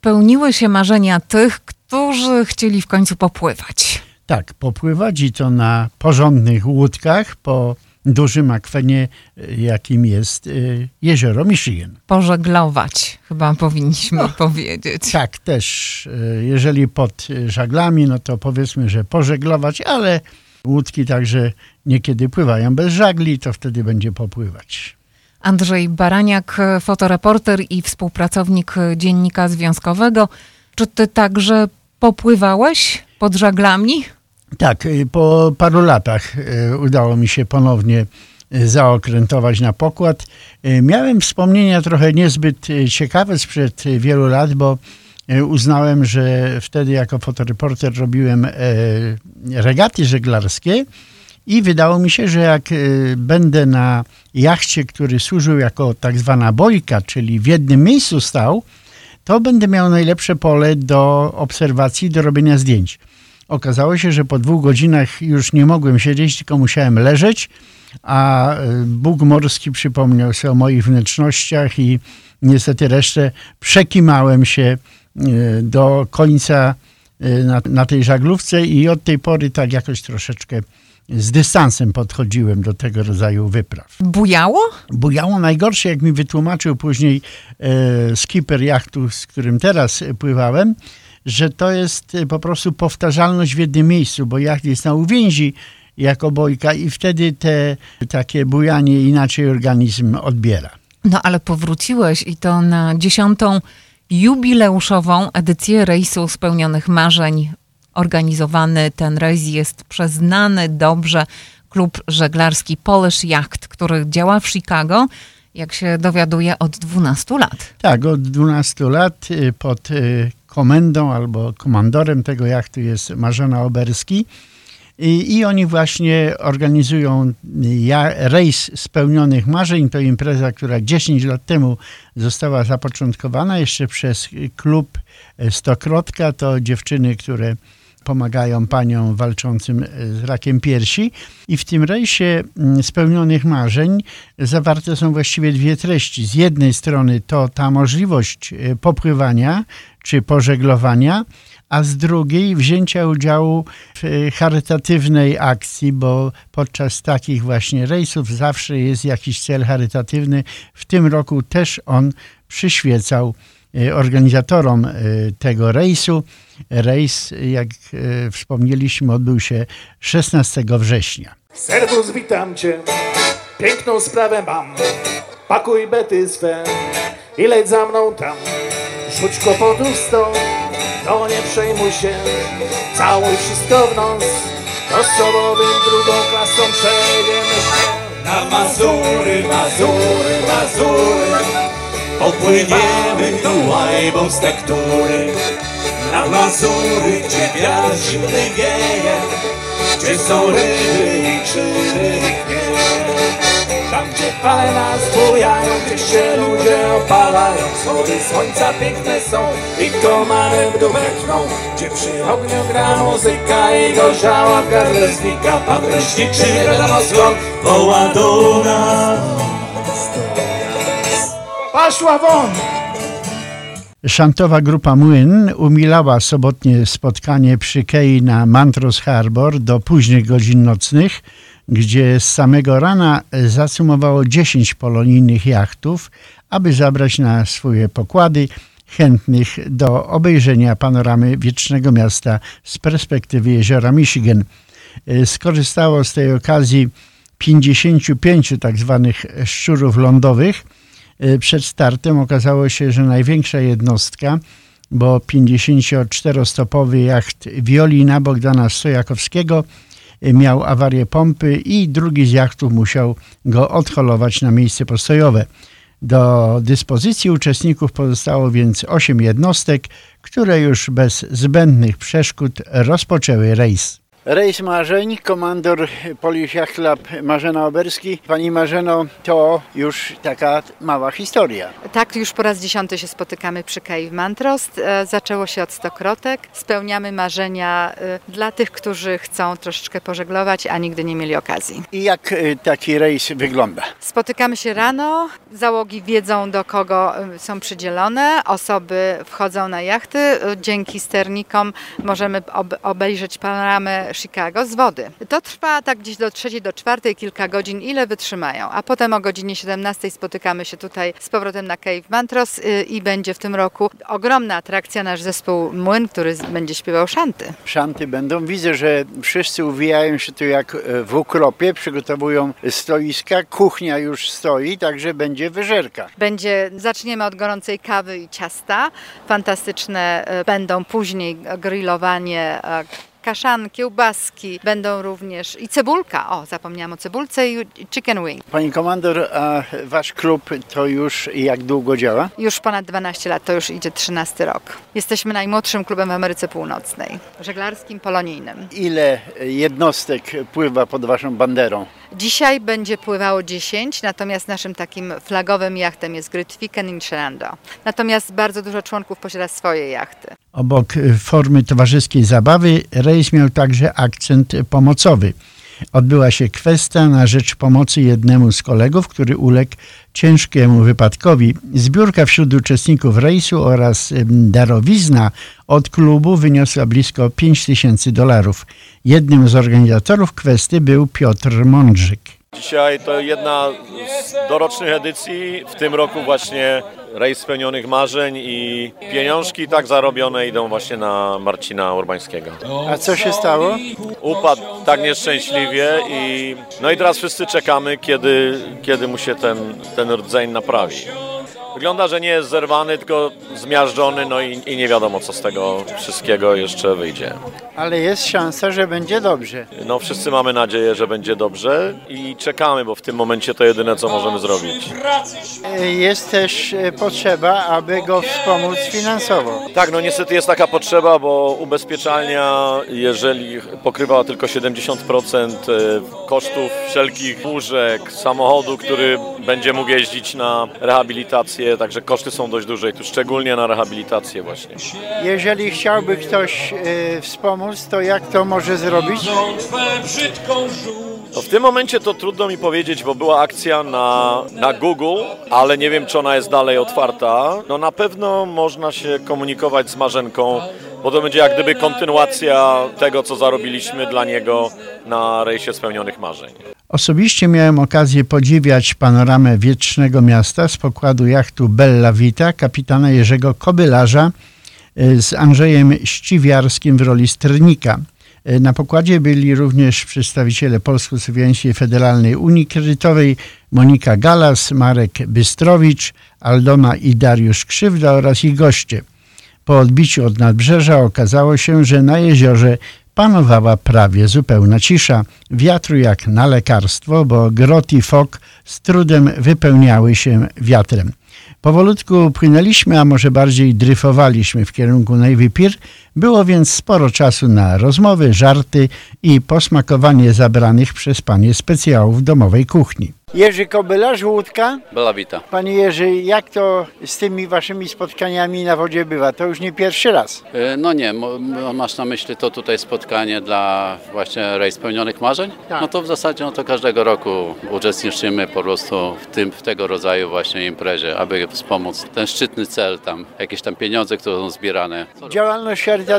spełniły się marzenia tych, którzy chcieli w końcu popływać. Tak, popływać i to na porządnych łódkach po dużym akwenie, jakim jest y, jezioro Michigan. Pożeglować, chyba powinniśmy no, powiedzieć. Tak, też. Y, jeżeli pod żaglami, no to powiedzmy, że pożeglować, ale łódki także niekiedy pływają bez żagli, to wtedy będzie popływać. Andrzej Baraniak, fotoreporter i współpracownik Dziennika Związkowego. Czy ty także popływałeś pod żaglami? Tak, y, po paru latach y, udało mi się ponownie y, zaokrętować na pokład. Miałem wspomnienia trochę niezbyt ciekawe sprzed wielu lat, bo uznałem, że wtedy jako fotoreporter robiłem regaty żeglarskie i wydało mi się, że jak będę na jachcie, który służył jako tak zwana bojka, czyli w jednym miejscu stał, to będę miał najlepsze pole do obserwacji, do robienia zdjęć. Okazało się, że po dwóch godzinach już nie mogłem siedzieć, tylko musiałem leżeć, a e, Bóg morski przypomniał sobie o moich wnętrznościach i niestety resztę przekimałem się e, do końca na, na tej żaglówce i od tej pory tak jakoś troszeczkę z dystansem podchodziłem do tego rodzaju wypraw. Bujało? Bujało najgorsze, jak mi wytłumaczył później e, skipper jachtu, z którym teraz pływałem, że to jest po prostu powtarzalność w jednym miejscu, bo jacht jest na uwięzi jako bojka i wtedy te takie bujanie inaczej organizm odbiera. No ale powróciłeś i to na dziesiątą jubileuszową edycję rejsu spełnionych marzeń organizowany ten rejs jest przez znany dobrze klub żeglarski Polish Yacht, który działa w Chicago, jak się dowiaduje, od 12 lat. Tak, od 12 lat y, pod y, komendą albo komandorem tego jachtu jest Marzena Oberski. I, I, oni właśnie organizują ja, rejs spełnionych marzeń. To impreza, która 10 lat temu została zapoczątkowana jeszcze przez klub Stokrotka. To dziewczyny, które pomagają paniom walczącym z rakiem piersi. I w tym rejsie mm, spełnionych marzeń zawarte są właściwie dwie treści. Z jednej strony to ta możliwość e, popływania czy pożeglowania, a z drugiej wzięcia udziału w e, charytatywnej akcji, bo podczas takich właśnie rejsów zawsze jest jakiś cel charytatywny. W tym roku też on przyświecał e, organizatorom tego rejsu. Rejs, jak e, wspomnieliśmy, odbył się 16 września. Serwus, witam cię, piękną sprawę mam. Pakuj bety swe i leć za mną tam. Rzuć kłopotów stąd, to nie przejmuj się. Całuj wszystko w nos, osobowym drugą klasą przejedziemy się. Na Mazury, Mazury, Mazury Popłyniemy tą łajbą z tektury. Na Mazury, gdzie wiatr zimny wieje, gdzie są ryby i krzywy Tam, gdzie fale nas bujają, gdzie się ludzie opalają, wschody słońca piękne są i komary w dół gdzie przy ogniu gra muzyka i gorzała w gardle znika, pan leśniczy wiadomo skąd woła do nas. Paszła won! Szantowa grupa Młyn umilała sobotnie spotkanie przy Kei na Mantros Harbor do późnych godzin nocnych, gdzie z samego rana zacumowało 10 polonijnych jachtów, aby zabrać na swoje pokłady chętnych do obejrzenia panoramy wiecznego miasta z perspektywy jeziora Michigan. Skorzystało z tej okazji 55 tak zwanych szczurów lądowych – przed startem okazało się, że największa jednostka, bo 54-stopowy jacht Wiolina Bogdana Stojakowskiego y, miał awarię pompy i drugi z jachtów musiał go odholować na miejsce postojowe. Do dyspozycji uczestników pozostało więc 8 jednostek, które już bez zbędnych przeszkód rozpoczęły rejs. Rejs Marzeń, komandor Club Marzena Oberski. Pani Marzeno, to już taka mała historia. Tak, już po raz dziesiąty się spotykamy przy Cave Mantrost. E, zaczęło się od stokrotek. Spełniamy marzenia e, dla tych, którzy chcą troszeczkę pożeglować, a nigdy nie mieli okazji. I jak e, taki rejs wygląda? Spotykamy się rano, Załogi wiedzą, do kogo są przydzielone. Osoby wchodzą na jachty. Dzięki sternikom możemy ob obejrzeć panoramę Chicago z wody. To trwa tak gdzieś do trzeciej, do czwartej, kilka godzin, ile wytrzymają. A potem o godzinie 17 spotykamy się tutaj z powrotem na Cave Mantros y, i będzie w tym roku ogromna atrakcja, nasz zespół Młyn, który będzie śpiewał szanty. Szanty będą. Widzę, że wszyscy uwijają się tu jak w ukropie, przygotowują stoiska, kuchnia już stoi, także będzie wyżerka. Będzie, zaczniemy od gorącej kawy i ciasta. Fantastyczne e, będą później grillowanie kaszan, kiełbaski, będą również i cebulka. O, zapomniałam o cebulce i chicken wing. Pani komandor, a wasz klub to już jak długo działa? Już ponad 12 lat, to już idzie 13 rok. Jesteśmy najmłodszym klubem w Ameryce Północnej, żeglarskim, polonijnym. Ile jednostek pływa pod waszą banderą? Dzisiaj będzie pływało 10, natomiast naszym takim flagowym jachtem jest Great Viken in Shenando. Natomiast bardzo dużo członków posiada swoje jachty. Obok y, formy towarzyskiej zabawy, rejs miał także akcent pomocowy. Odbyła się kwestia na rzecz pomocy jednemu z kolegów, który uległ ciężkiemu wypadkowi. Zbiórka wśród uczestników rejsu oraz darowizna od klubu wyniosła blisko 5 tysięcy dolarów. Jednym z organizatorów kwestii był Piotr Mądrzyk. Dzisiaj to jedna z dorocznych edycji. W tym roku właśnie rejs spełnionych marzeń i pieniążki tak zarobione idą właśnie na Marcina Urbańskiego. A co się stało? Upadł tak nieszczęśliwie i no i teraz wszyscy czekamy, kiedy, kiedy mu się ten, ten rdzeń naprawi. Wygląda, że nie jest zerwany, tylko zmiażdżony, no i, i nie wiadomo co z tego wszystkiego jeszcze wyjdzie. Ale jest szansa, że będzie dobrze. No wszyscy mamy nadzieję, że będzie dobrze i czekamy, bo w tym momencie to jedyne co możemy zrobić. E, Jest też e, potrzeba, aby go wspomóc finansowo. Tak, no niestety jest taka potrzeba, bo ubezpieczalnia, jeżeli pokrywa tylko 70% kosztów wszelkich łóżek, samochodu, który będzie mógł jeździć na rehabilitację, także koszty są dość duże i tu szczególnie na rehabilitację właśnie. Jeżeli chciałby ktoś e, wspomóc, to jak to może zrobić? No w tym momencie to trudno mi powiedzieć, bo była akcja na, na Google, ale nie wiem, czy ona jest dalej otwarta. No na pewno można się komunikować z Marzenką, bo to będzie jak gdyby kontynuacja tego, co zarobiliśmy dla niego na rejsie spełnionych marzeń. Osobiście miałem okazję podziwiać panoramę wiecznego miasta z pokładu jachtu Bella Vita kapitana Jerzego Kobylarza y, z Andrzejem Ściwiarskim w roli sternika. Y, Na pokładzie byli również przedstawiciele Polsko-Słowiańskiej Federalnej Unii Kredytowej Monika Galas, Marek Bystrowicz, Aldona i Dariusz Krzywda oraz ich goście. Po odbiciu od nadbrzeża okazało się, że na jeziorze panowała prawie zupełna cisza. Wiatru jak na lekarstwo, bo grot i fok z trudem wypełniały się wiatrem. Powolutku płynęliśmy, a może bardziej dryfowaliśmy w kierunku Navy Pier. Było więc sporo czasu na rozmowy, żarty i posmakowanie zabranych przez panie specjałów domowej kuchni. Jerzy Kobylarz, Łódka. Bella Vita. Panie Jerzy, jak to z tymi waszymi spotkaniami na wodzie bywa? To już nie pierwszy raz. E, No nie, masz na myśli to tutaj spotkanie dla właśnie rejs spełnionych marzeń? Tak. No to w zasadzie no to każdego roku uczestniczymy po prostu w tym, w tego rodzaju właśnie imprezie, aby wspomóc ten szczytny cel tam, jakieś tam pieniądze, które są zbierane. Działalność charytatywna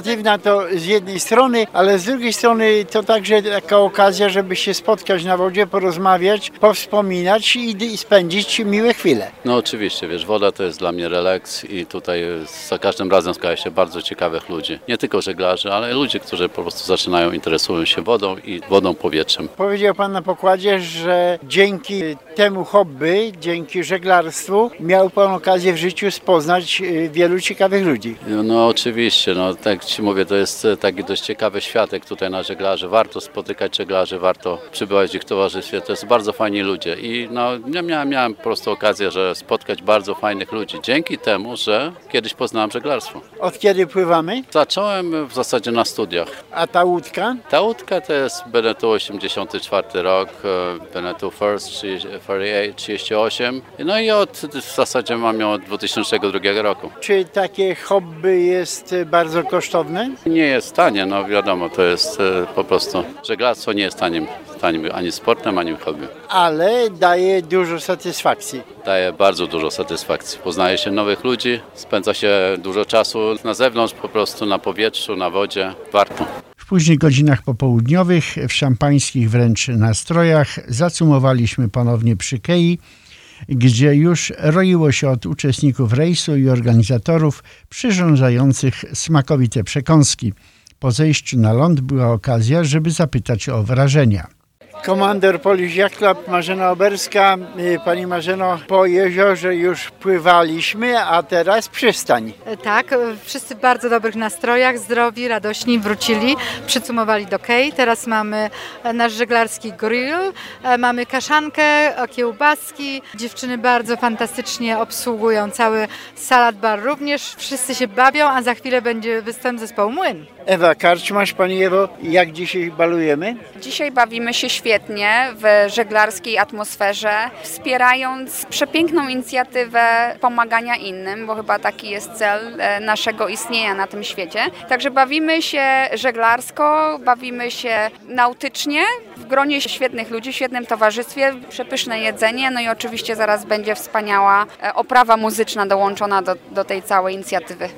to z jednej strony, ale z drugiej strony to także taka okazja, żeby się spotkać na wodzie, porozmawiać, powspominać i, i spędzić miłe chwile. No oczywiście, wiesz, woda to jest dla mnie relaks i tutaj za każdym razem spotyka się bardzo ciekawych ludzi. Nie tylko żeglarzy, ale ludzi, którzy po prostu zaczynają, interesują się wodą i wodą, powietrzem. Powiedział Pan na pokładzie, że dzięki temu hobby, dzięki żeglarstwu miał Pan okazję w życiu spoznać y, wielu ciekawych ludzi. No oczywiście, no tak Ci mówię, to jest e, taki dość ciekawy światek tutaj na żeglarzy. Warto spotykać żeglarzy, warto przybywać w ich towarzystwie. To jest bardzo fajni ludzie i no, ja miałem, miałem po prostu okazję, że spotkać bardzo fajnych ludzi dzięki temu, że kiedyś poznałem żeglarstwo. Od kiedy pływamy? Zacząłem w zasadzie na studiach. A ta łódka? Ta łódka to jest Benetu 84 rok, e, Benetu First 30 48, 38. No i od, w zasadzie mam ją od 2002 roku. Czy takie hobby jest bardzo kosztowne? Nie jest tanie, no wiadomo, to jest e, po prostu, żeglarstwo nie jest taniem, ani, ani sportem, ani hobby. Ale daje dużo satysfakcji. Daje bardzo dużo satysfakcji. Poznaje się nowych ludzi, spędza się dużo czasu na zewnątrz, po prostu na powietrzu, na wodzie. Warto. W późnych godzinach popołudniowych, w szampańskich wręcz nastrojach, zacumowaliśmy ponownie przy Kei, gdzie już roiło się od uczestników rejsu i organizatorów przyrządzających smakowite przekąski. Po zejściu na ląd była okazja, żeby zapytać o wrażenia. Komandor Polish Club Marzena Oberska. Y, Pani Marzeno, po jeziorze już pływaliśmy, a teraz przystań. Tak, wszyscy w bardzo dobrych nastrojach, zdrowi, radośni wrócili, przycumowali do Kej. Teraz mamy e, nasz żeglarski grill, e, mamy kaszankę, e, kiełbaski. Dziewczyny bardzo fantastycznie obsługują cały salad bar również. Wszyscy się bawią, a za chwilę będzie występ zespołu Młyn. Ewa Karczmasz, Pani Ewo, jak dzisiaj balujemy? Dzisiaj bawimy się świetnie w żeglarskiej atmosferze, wspierając przepiękną inicjatywę pomagania innym, bo chyba taki jest cel e, naszego istnienia na tym świecie. Także bawimy się żeglarsko, bawimy się nautycznie, w gronie świetnych ludzi, w świetnym towarzystwie, przepyszne jedzenie, no i oczywiście zaraz będzie wspaniała e, oprawa muzyczna dołączona do, do tej całej inicjatywy.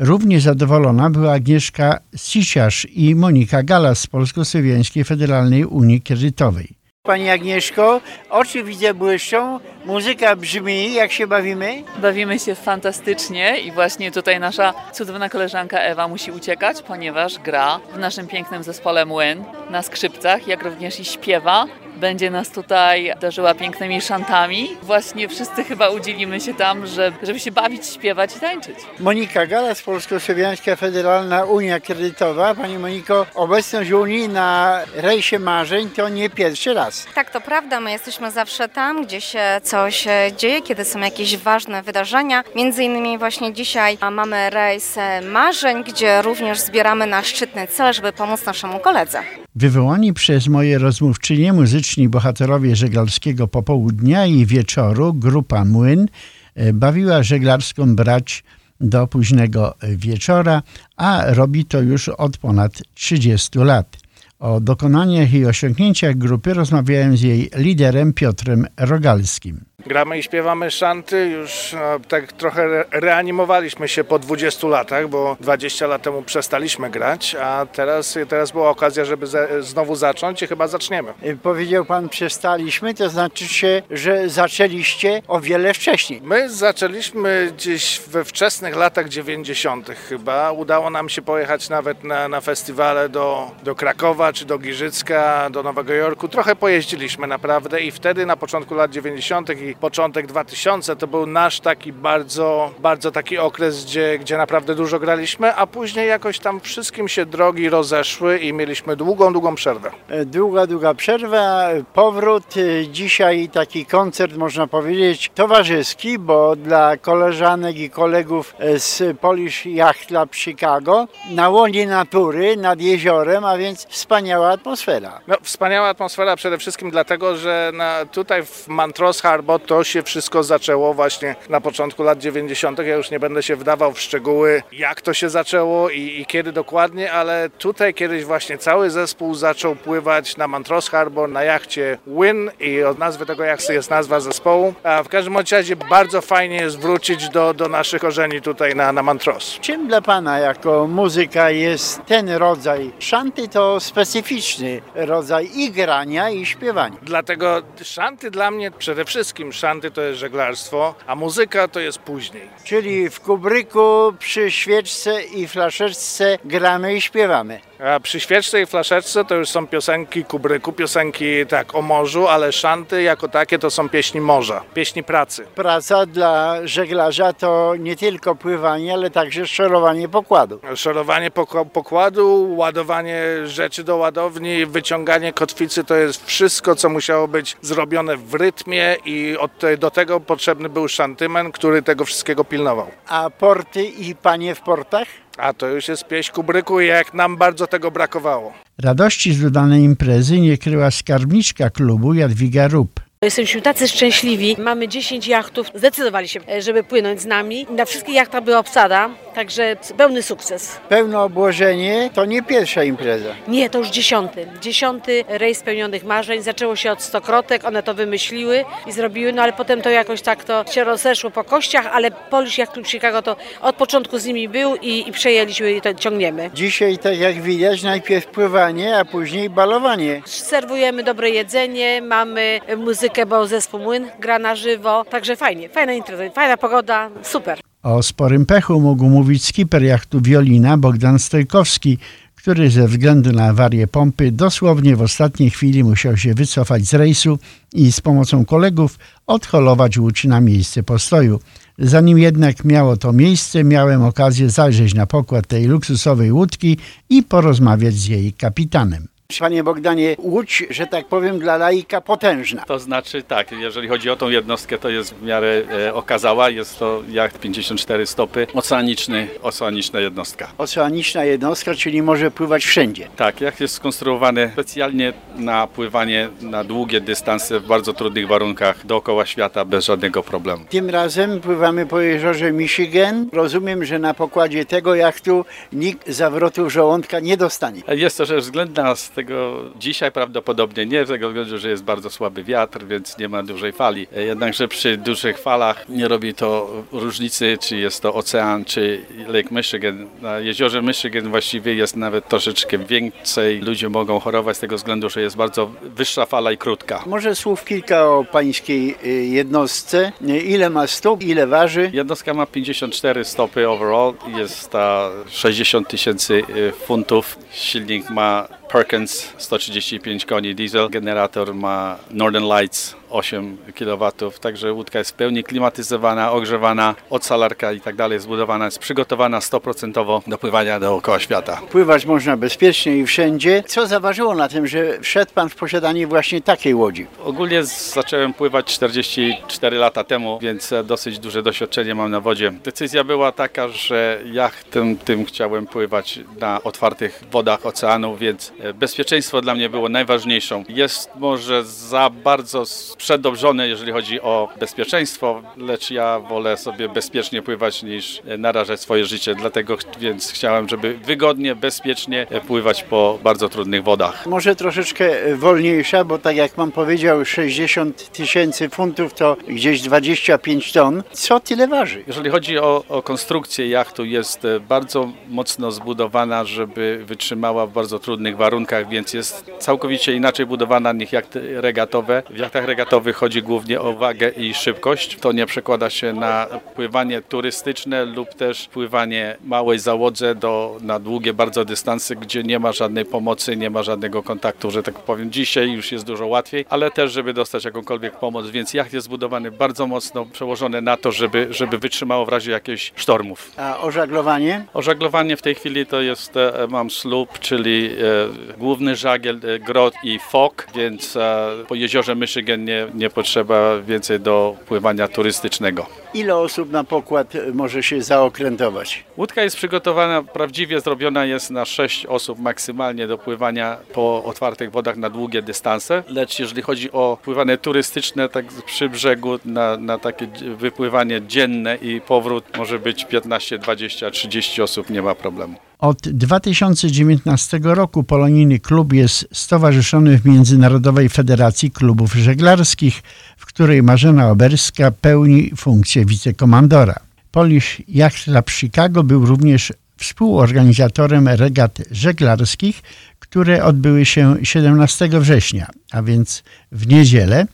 Równie zadowolona była Agnieszka Siciarz i Monika Galas z Polsko-Słowiańskiej Federalnej Unii Kredytowej. Pani Agnieszko, oczy widzę błyszczą, muzyka brzmi, jak się bawimy? Bawimy się fantastycznie i właśnie tutaj nasza cudowna koleżanka Ewa musi uciekać, ponieważ gra w naszym pięknym zespole Młyn na skrzypcach, jak również i śpiewa. Będzie nas tutaj darzyła pięknymi szantami. Właśnie wszyscy chyba udzielimy się tam, żeby się bawić, śpiewać i tańczyć. Monika Galas, Polsko-Słowiańska Federalna Unia Kredytowa. Pani Moniko, obecność Unii na rejsie marzeń to nie pierwszy raz. Tak, to prawda. My jesteśmy zawsze tam, gdzie się coś dzieje, kiedy są jakieś ważne wydarzenia. Między innymi właśnie dzisiaj mamy rejs marzeń, gdzie również zbieramy na szczytny cel, żeby pomóc naszemu koledze. Wywołani przez moje rozmówczynie muzyczni bohaterowie żeglarskiego popołudnia i wieczoru grupa Młyn e, bawiła żeglarską brać do późnego wieczora, a robi to już od ponad 30 lat. O dokonaniach i osiągnięciach grupy rozmawiałem z jej liderem Piotrem Rogalskim. Gramy i śpiewamy szanty, już no, tak trochę reanimowaliśmy się po 20 latach, bo 20 lat temu przestaliśmy grać, a teraz, teraz była okazja, żeby ze, znowu zacząć i chyba zaczniemy. Powiedział Pan przestaliśmy, to znaczy się, że zaczęliście o wiele wcześniej. My zaczęliśmy gdzieś we wczesnych latach 90. chyba. Udało nam się pojechać nawet na, na festiwale do, do Krakowa czy do Giżycka, do Nowego Jorku. Trochę pojeździliśmy naprawdę i wtedy na początku lat 90. i początek 2000 to był nasz taki bardzo, bardzo taki okres, gdzie, gdzie naprawdę dużo graliśmy, a później jakoś tam wszystkim się drogi rozeszły i mieliśmy długą, długą przerwę. Długa, długa przerwa, powrót. Dzisiaj taki koncert, można powiedzieć, towarzyski, bo dla koleżanek i kolegów z Polish Yacht Club Chicago na łonie natury, nad jeziorem, a więc wspaniała atmosfera. No, wspaniała atmosfera przede wszystkim dlatego, że na, tutaj w Montrose Harbor to się wszystko zaczęło właśnie na początku lat 90. Ja już nie będę się wdawał w szczegóły, jak to się zaczęło i, i kiedy dokładnie, ale tutaj kiedyś właśnie cały zespół zaczął pływać na Montrose Harbor na jachcie Win i od nazwy tego jachtu jest nazwa zespołu. A w każdym razie bardzo fajnie jest wrócić do, do naszych korzeni tutaj na, na Montrose. Czym dla Pana jako muzyka jest ten rodzaj szanty, to specyficzny rodzaj i grania i śpiewania? Dlatego szanty dla mnie przede wszystkim szanty to jest żeglarstwo, a muzyka to jest później. Czyli w kubryku przy świeczce i flaszeczce gramy i śpiewamy. A przy świeczce i flaszeczce to już są piosenki kubryku, piosenki tak o morzu, ale szanty jako takie to są pieśni morza, pieśni pracy. Praca dla żeglarza to nie tylko pływanie, ale także szorowanie pokładu. Szorowanie pokładu, ładowanie rzeczy do ładowni, wyciąganie kotwicy to jest wszystko, co musiało być zrobione w rytmie i od, do tego potrzebny był szantymen, który tego wszystkiego pilnował. A porty i panie w portach? A to już jest pieśń kubryku i jak nam bardzo tego brakowało. Radości z dodanej imprezy nie kryła skarbniczka klubu Jadwiga Rup. Jesteśmy tacy szczęśliwi. Mamy 10 jachtów. Zdecydowali się, żeby płynąć z nami. Na wszystkich jachtach była obsada. Także pełny sukces. Pełne obłożenie to nie pierwsza impreza. Nie, to już dziesiąty. Dziesiąty rejs spełnionych marzeń. Zaczęło się od stokrotek, one to wymyśliły i zrobiły, no ale potem to jakoś tak to się rozeszło po kościach, ale Polish Yacht Club Chicago to od początku z nimi był i, i przejęliśmy i to ciągniemy. Dzisiaj, tak jak widać, najpierw pływanie, a później balowanie. Serwujemy dobre jedzenie, mamy muzykę, bo zespół Młyn gra na żywo, także fajnie, fajna impreza, fajna pogoda, super. O sporym pechu mógł mówić skipper jachtu Wiolina Bogdan Stojkowski, który ze względu na awarię pompy dosłownie w ostatniej chwili musiał się wycofać z rejsu i z pomocą kolegów odholować łódź na miejsce postoju. Zanim jednak miało to miejsce, miałem okazję zajrzeć na pokład tej luksusowej łódki i porozmawiać z jej kapitanem. Panie Bogdanie, łódź, że tak powiem, dla laika potężna. To znaczy tak, jeżeli chodzi o tą jednostkę, to jest w miarę e, okazała. Jest to jacht 54 stopy, oceaniczny, oceaniczna jednostka. Oceaniczna jednostka, czyli może pływać wszędzie. Tak, jacht jest skonstruowany specjalnie na pływanie na długie dystanse w bardzo trudnych warunkach dookoła świata bez żadnego problemu. Tym razem pływamy po jeziorze Michigan. Rozumiem, że na pokładzie tego jachtu nikt zawrotu żołądka nie dostanie. Jest to rzecz względna z tego dzisiaj prawdopodobnie nie, z tego względu, że jest bardzo słaby wiatr, więc nie ma dużej fali. Jednakże przy dużych falach nie robi to różnicy, czy jest to ocean, czy Lake Michigan. Na jeziorze Michigan właściwie jest nawet troszeczkę więcej. Ludzie mogą chorować z tego względu, że jest bardzo wyższa fala i krótka. Może słów kilka o pańskiej y, jednostce. Ile ma stóp, ile waży? Jednostka ma 54 stopy overall, jest ta 60 tysięcy y, funtów. Silnik ma Perkins 135 koni diesel, generator ma Northern Lights 8 kW, także łódka jest w pełni klimatyzowana, ogrzewana, odsalarka i tak dalej zbudowana, jest przygotowana 100% do pływania dookoła świata. Pływać można bezpiecznie i wszędzie. Co zaważyło na tym, że wszedł Pan w posiadanie właśnie takiej łodzi? Ogólnie zacząłem pływać 44 lata temu, więc dosyć duże doświadczenie mam na wodzie. Decyzja była taka, że jachtem tym chciałem pływać na otwartych wodach oceanu, więc bezpieczeństwo dla mnie było najważniejszą. Jest może za bardzo przedobrzone, jeżeli chodzi o bezpieczeństwo, lecz ja wolę sobie bezpiecznie pływać niż narażać swoje życie. Dlatego więc chciałem, żeby wygodnie, bezpiecznie pływać po bardzo trudnych wodach. Może troszeczkę wolniejsza, bo tak jak Pan powiedział, 60 tysięcy funtów to gdzieś 25 ton. Co tyle waży? Jeżeli chodzi o, o konstrukcję jachtu, jest bardzo mocno zbudowana, żeby wytrzymała w bardzo trudnych warunkach, więc jest całkowicie inaczej budowana niż jachty regatowe. W jachtach regatowych chodzi głównie o wagę i szybkość. To nie przekłada się na pływanie turystyczne lub też pływanie małej załodze do, na długie bardzo dystanse, gdzie nie ma żadnej pomocy, nie ma żadnego kontaktu, że tak powiem. Dzisiaj już jest dużo łatwiej, ale też, żeby dostać jakąkolwiek pomoc, więc jacht jest zbudowany bardzo mocno, przełożony na to, żeby, żeby wytrzymało w razie jakichś sztormów. A ożaglowanie? Ożaglowanie w tej chwili to jest, mam sloop, czyli e, główny żagiel, e, grot i fok, więc e, po jeziorze Michigan nie, nie potrzeba więcej do pływania turystycznego. Ile osób na pokład może się zaokrętować? Łódka jest przygotowana, prawdziwie zrobiona jest na 6 osób maksymalnie do pływania po otwartych wodach na długie dystanse, lecz jeżeli chodzi o pływanie turystyczne, tak przy brzegu na, na takie wypływanie dzienne i powrót może być 15, 20, 30 osób, nie ma problemu. Od 2019 roku Polonijny Klub jest stowarzyszony w Międzynarodowej Federacji Klubów Żeglarskich, w której Marzena Oberska pełni funkcję wicekomandora. Polish Yacht Club Chicago był również współorganizatorem regat żeglarskich, które odbyły się 17 września, a więc w niedzielę,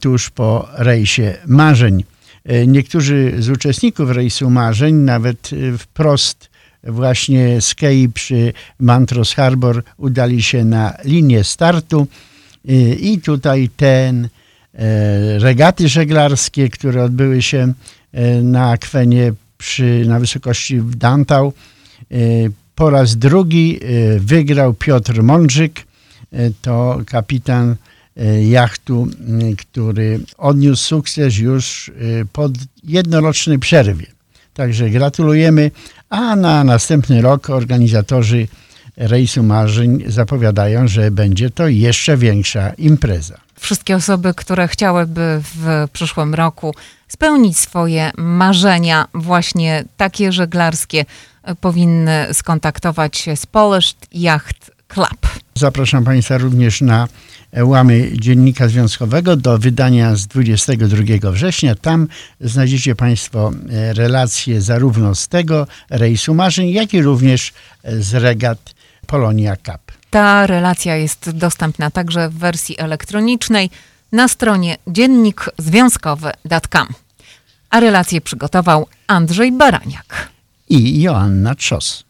tuż po rejsie Marzeń. Niektórzy z uczestników rejsu Marzeń nawet wprost właśnie z Kei przy Mantros Harbor udali się na linię startu i tutaj ten regaty żeglarskie, które odbyły się na akwenie przy, na wysokości w Dantał. Po raz drugi wygrał Piotr Mądrzyk, to kapitan jachtu, który odniósł sukces już po jednorocznej przerwie. Także gratulujemy, a na następny rok organizatorzy Rejsu Marzeń zapowiadają, że będzie to jeszcze większa impreza. Wszystkie osoby, które chciałyby w przyszłym roku spełnić swoje marzenia, właśnie takie żeglarskie, powinny skontaktować się z Polish Yacht Club. Zapraszam Państwa również na łamy Dziennika Związkowego do wydania z 22 września. Tam znajdziecie Państwo e, relacje zarówno z tego rejsu marzeń, jak i również z regat Polonia Cup. Ta relacja jest dostępna także w wersji elektronicznej na stronie dziennikzwiązkowy.com. A relację przygotował Andrzej Baraniak i Joanna Trzos.